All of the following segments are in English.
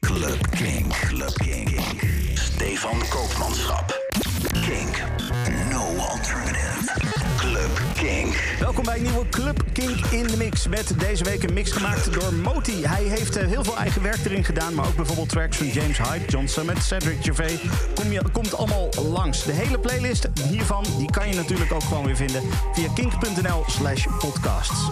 Club Kink. Club Kink. Stefan Koopmanschap. Kink. No alternative. Club Kink. Welkom bij een nieuwe Club Kink in de Mix. Met deze week een mix gemaakt door Moti. Hij heeft eh, heel veel eigen werk erin gedaan. Maar ook bijvoorbeeld tracks van James Hype, John Summit, Cedric Gervais. Kom je, komt allemaal langs. De hele playlist hiervan die kan je natuurlijk ook gewoon weer vinden via kink.nl slash podcasts.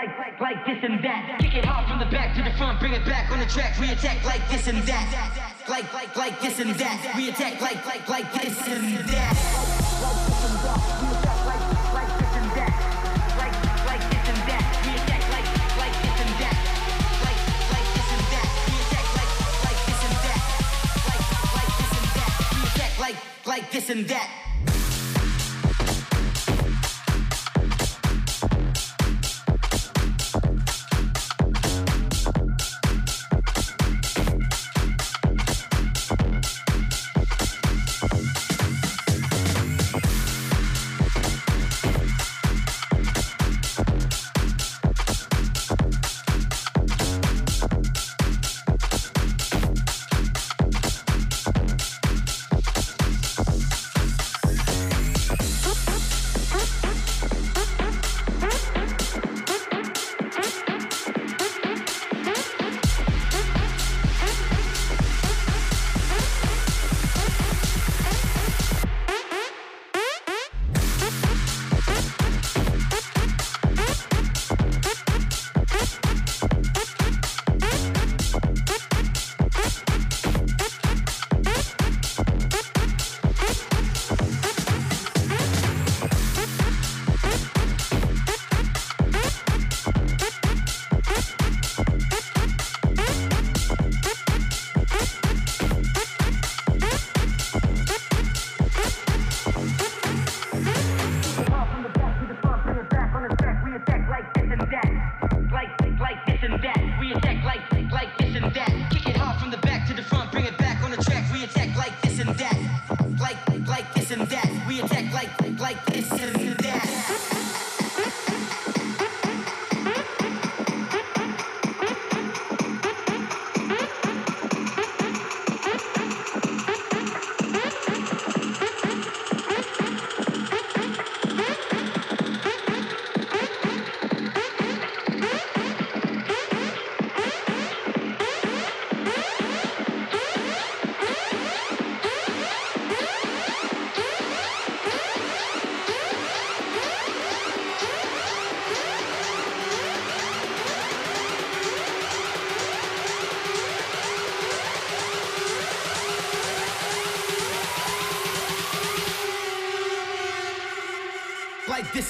like, like, like this and that. Kick it hard from the back to the front, bring it back on the track. We attack like this and that. Like, like, like this and that. We attack like, like, like this and that. Like this and that. Like, like this and that. Like like, like this and that. Like, like this and that. Like, like this and that. Like, like, like this and that.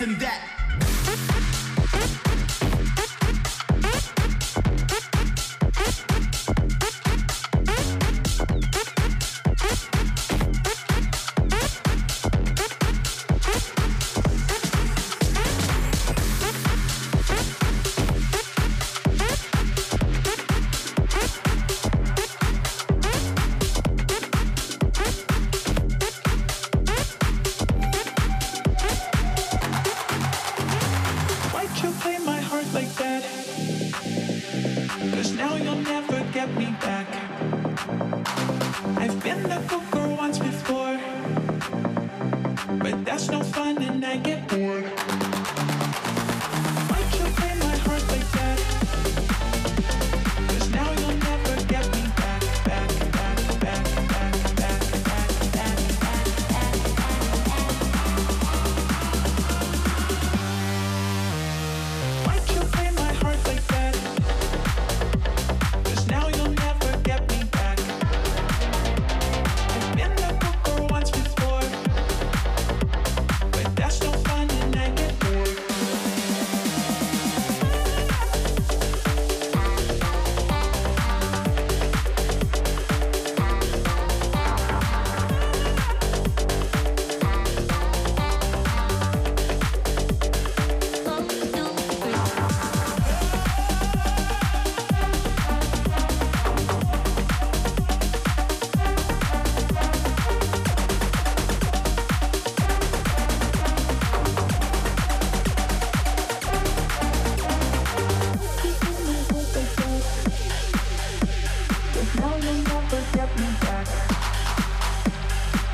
and that.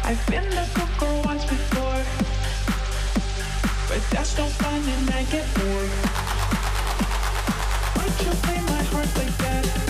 I've been the girl once before, but that's no fun and I get bored. Why'd you play my heart like that?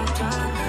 I try.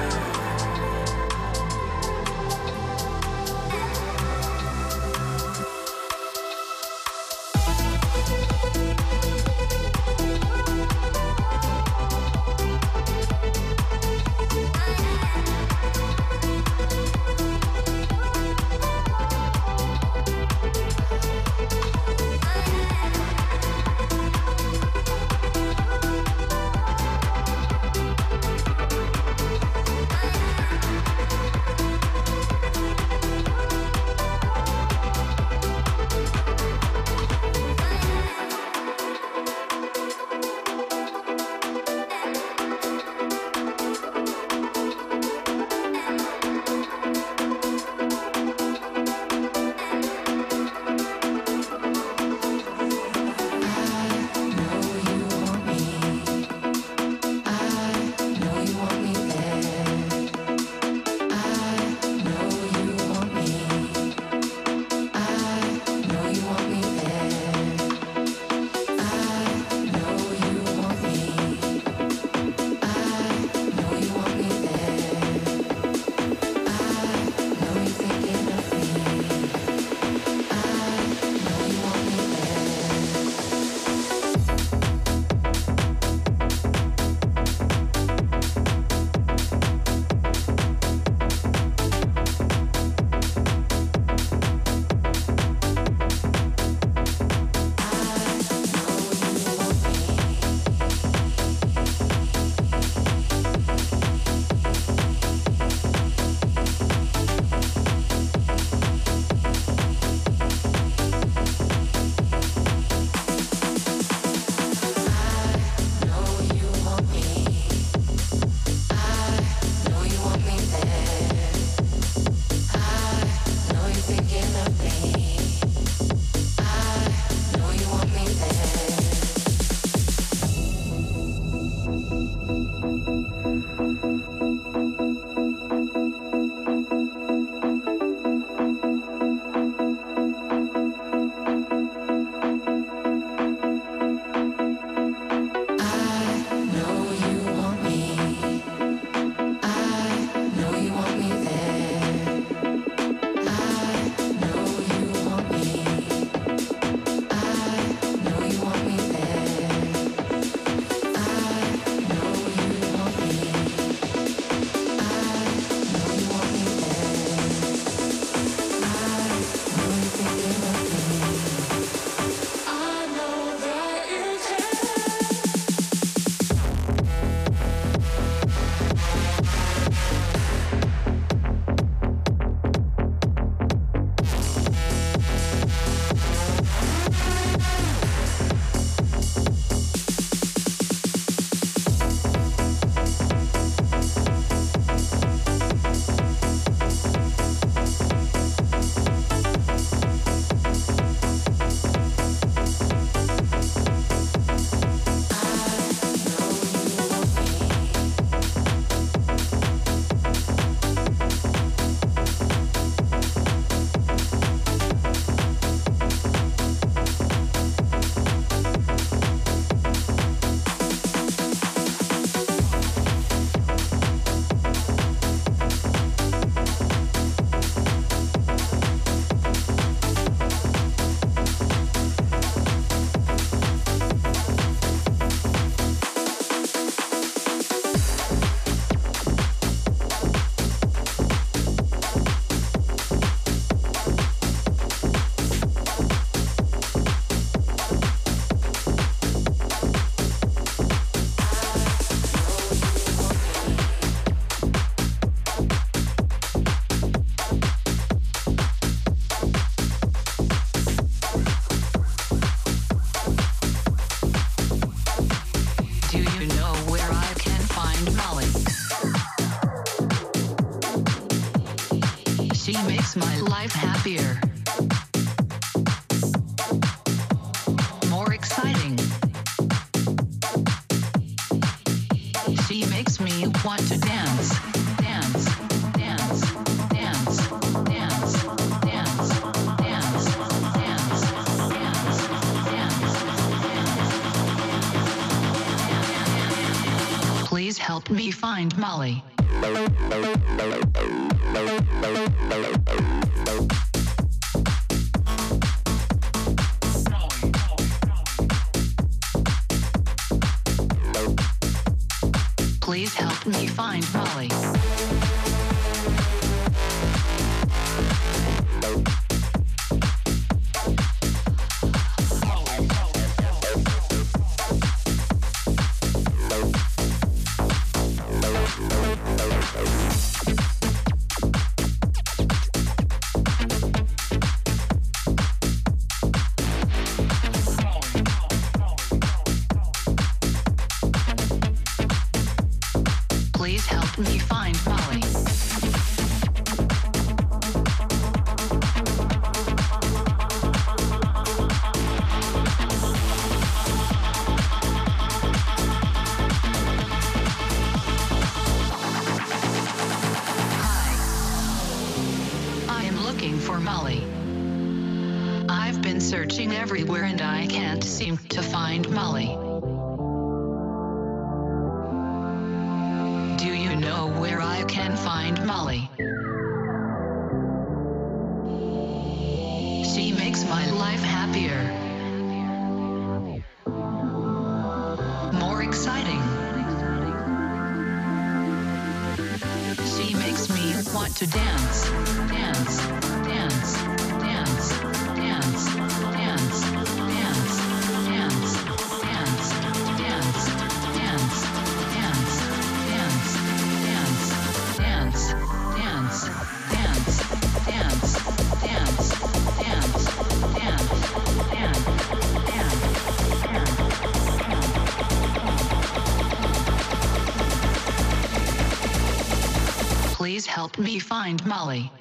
Find Molly.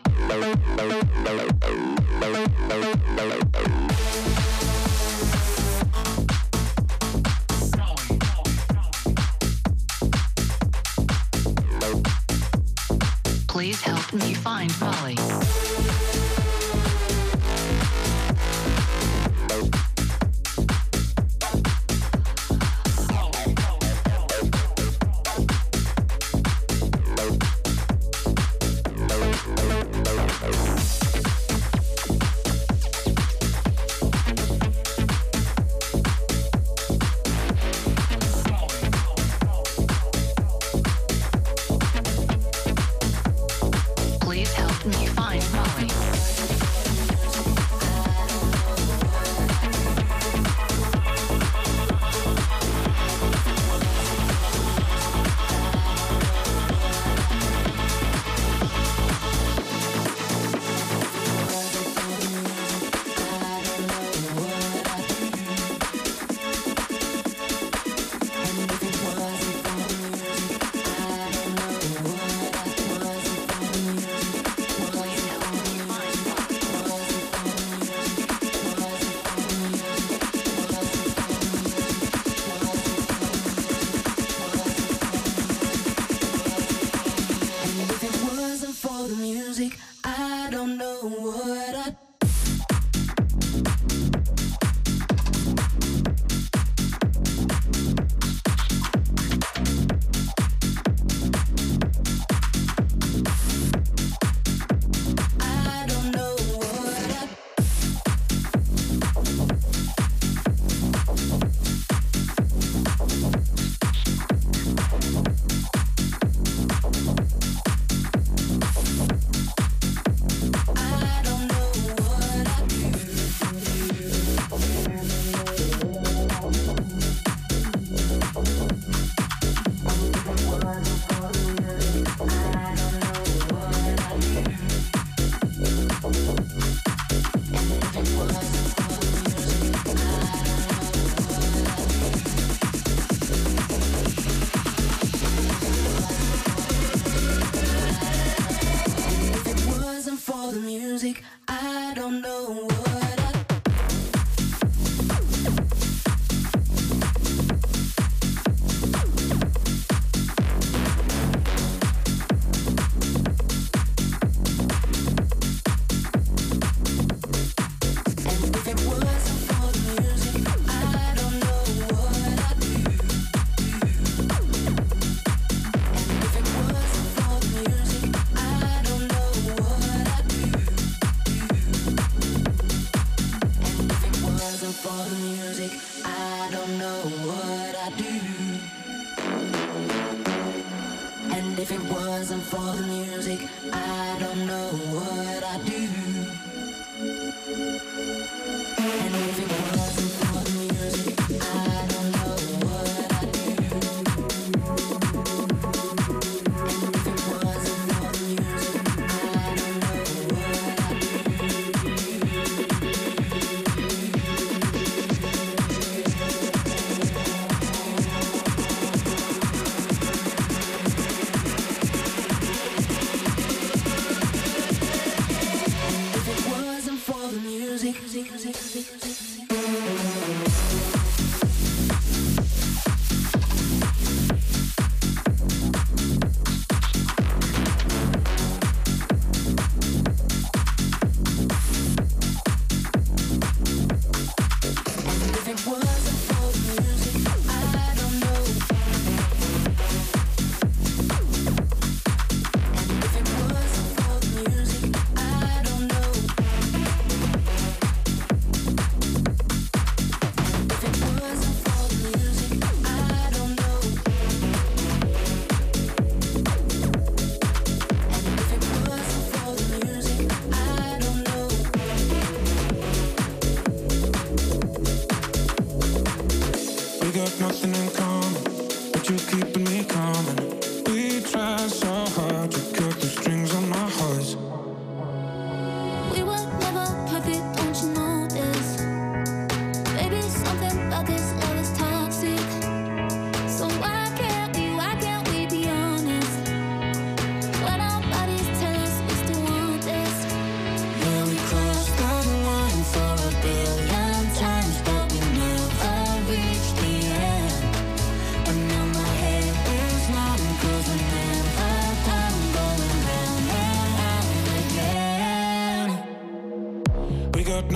Please help me find Molly.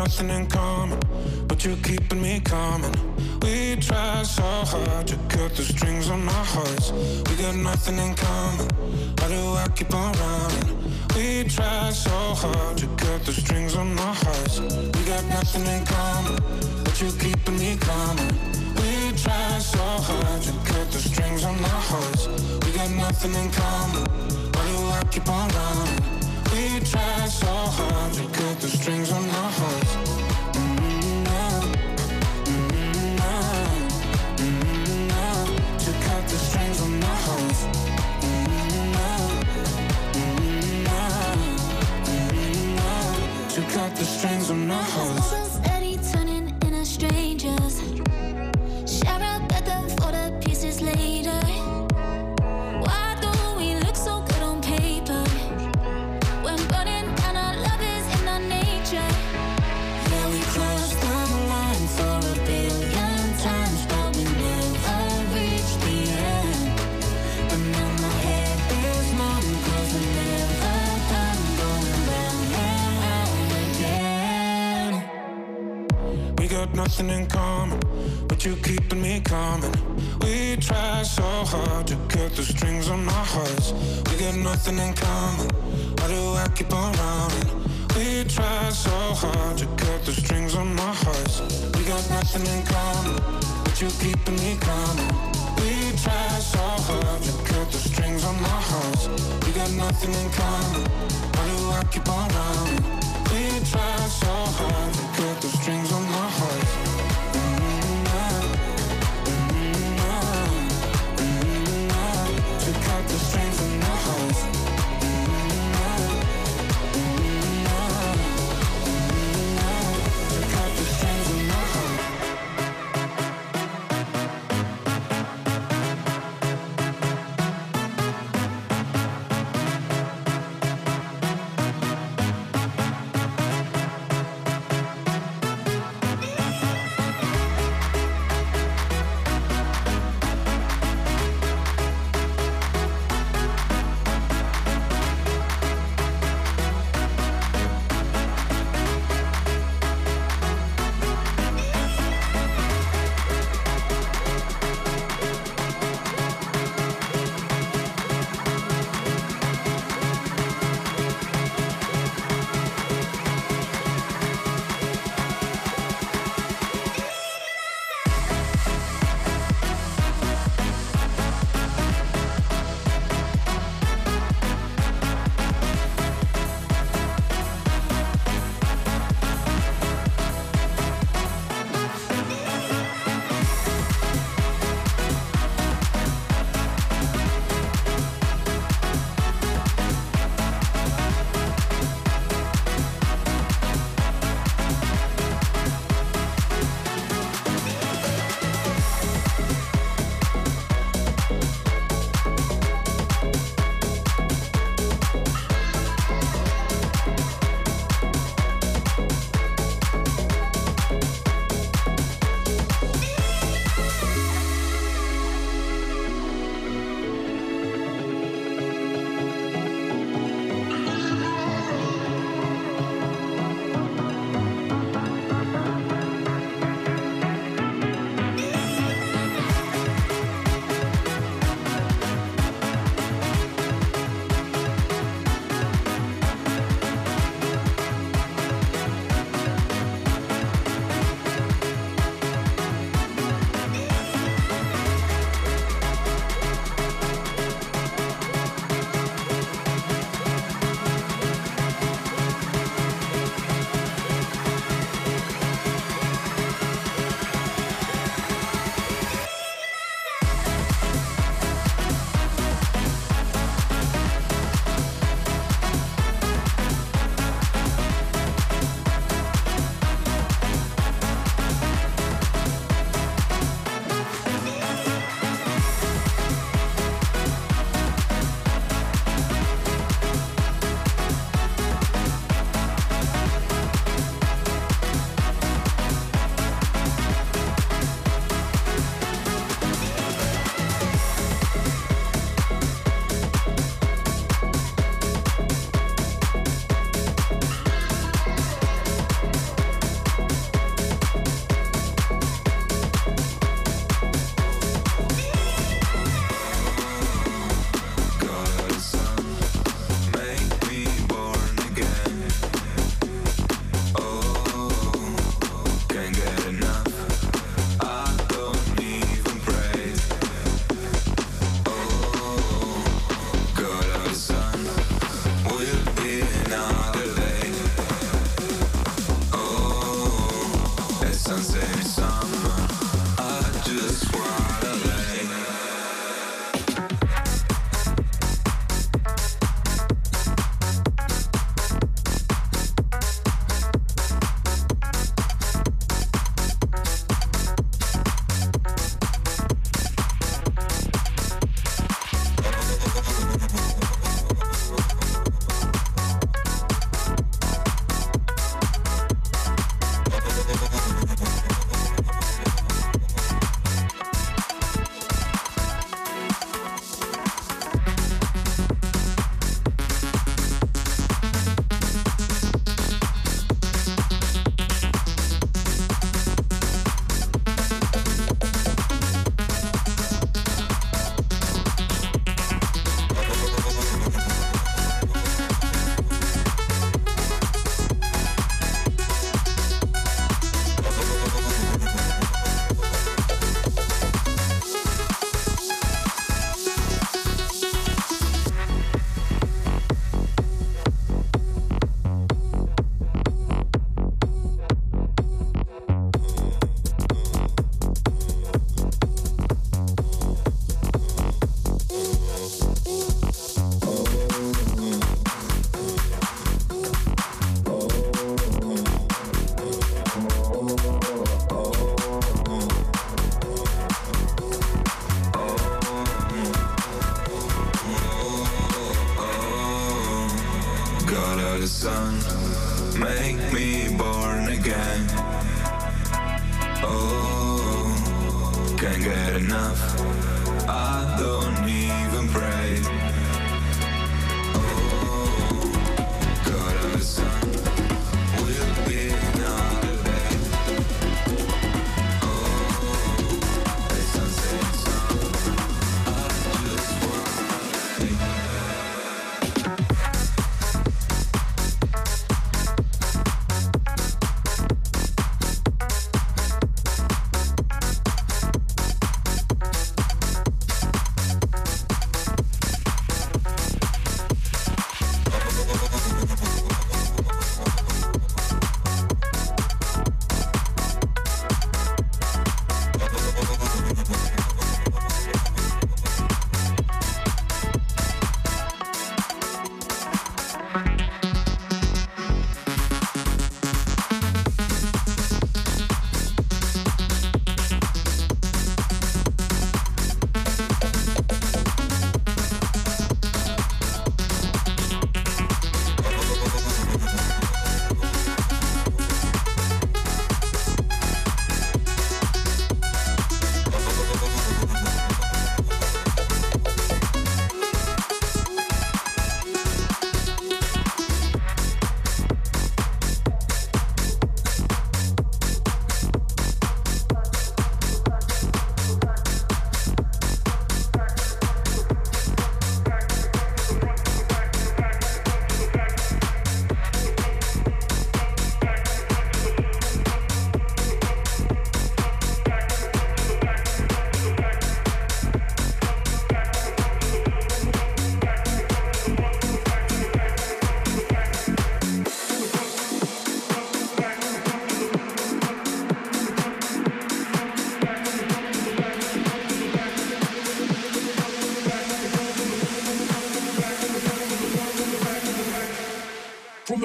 nothing in common, but you're keeping me coming. We try so hard to cut the strings on our hearts. We got nothing in common. Why do I keep on running? We try so hard to cut the strings on our hearts. We got nothing in common, but you're keeping me coming. We try so hard to cut the strings on our hearts. We got nothing in common. Why do I keep on running? We try so hard to cut the strings nothing in common. Why do I keep on running? We try so hard to cut the strings on my heart. We got nothing in common, but you keeping me coming. We try so hard to cut the strings on my heart. We got nothing in common. Why do I keep on running? We try so hard to cut the strings on my heart. Mm-hmm. Mm-hmm. Mm-hmm. the strength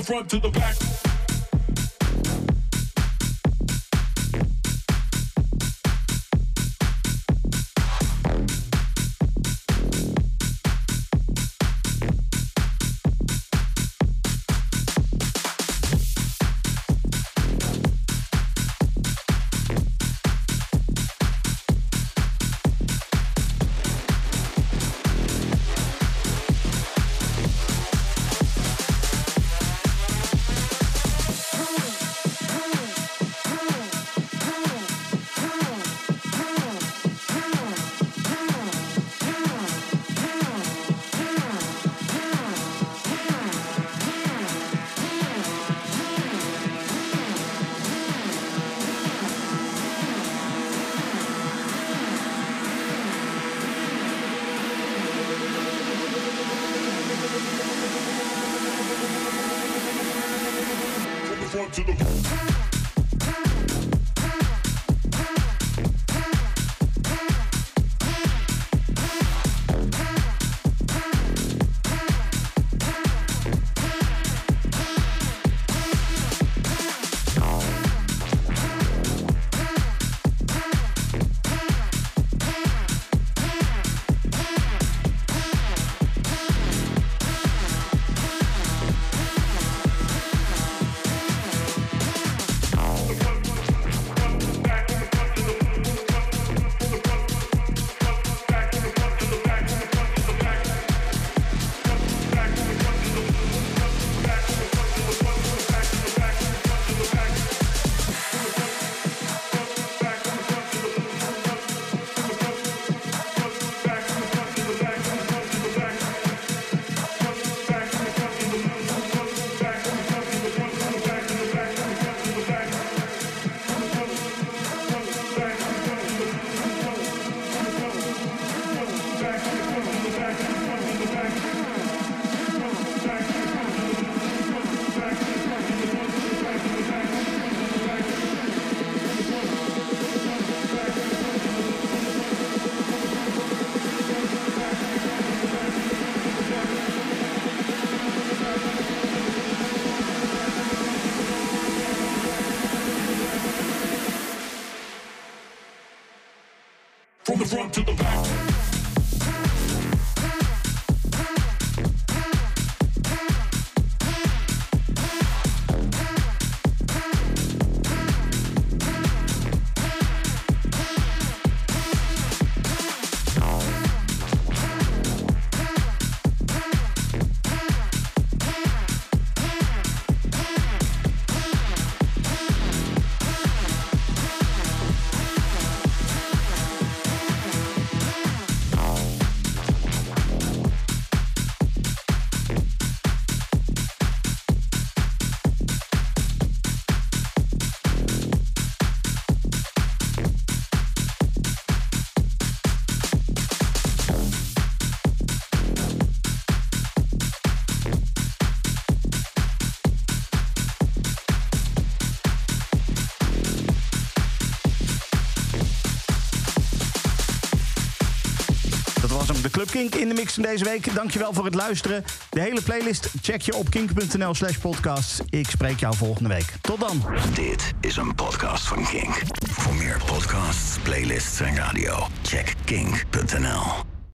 front to the back. Kink in de mix van deze week. Dankjewel voor het luisteren. De hele playlist check je op kink.nl slash podcasts. Ik spreek jou volgende week. Tot dan. Dit is een podcast van Kink. Voor meer podcasts, playlists en radio, check kink.nl.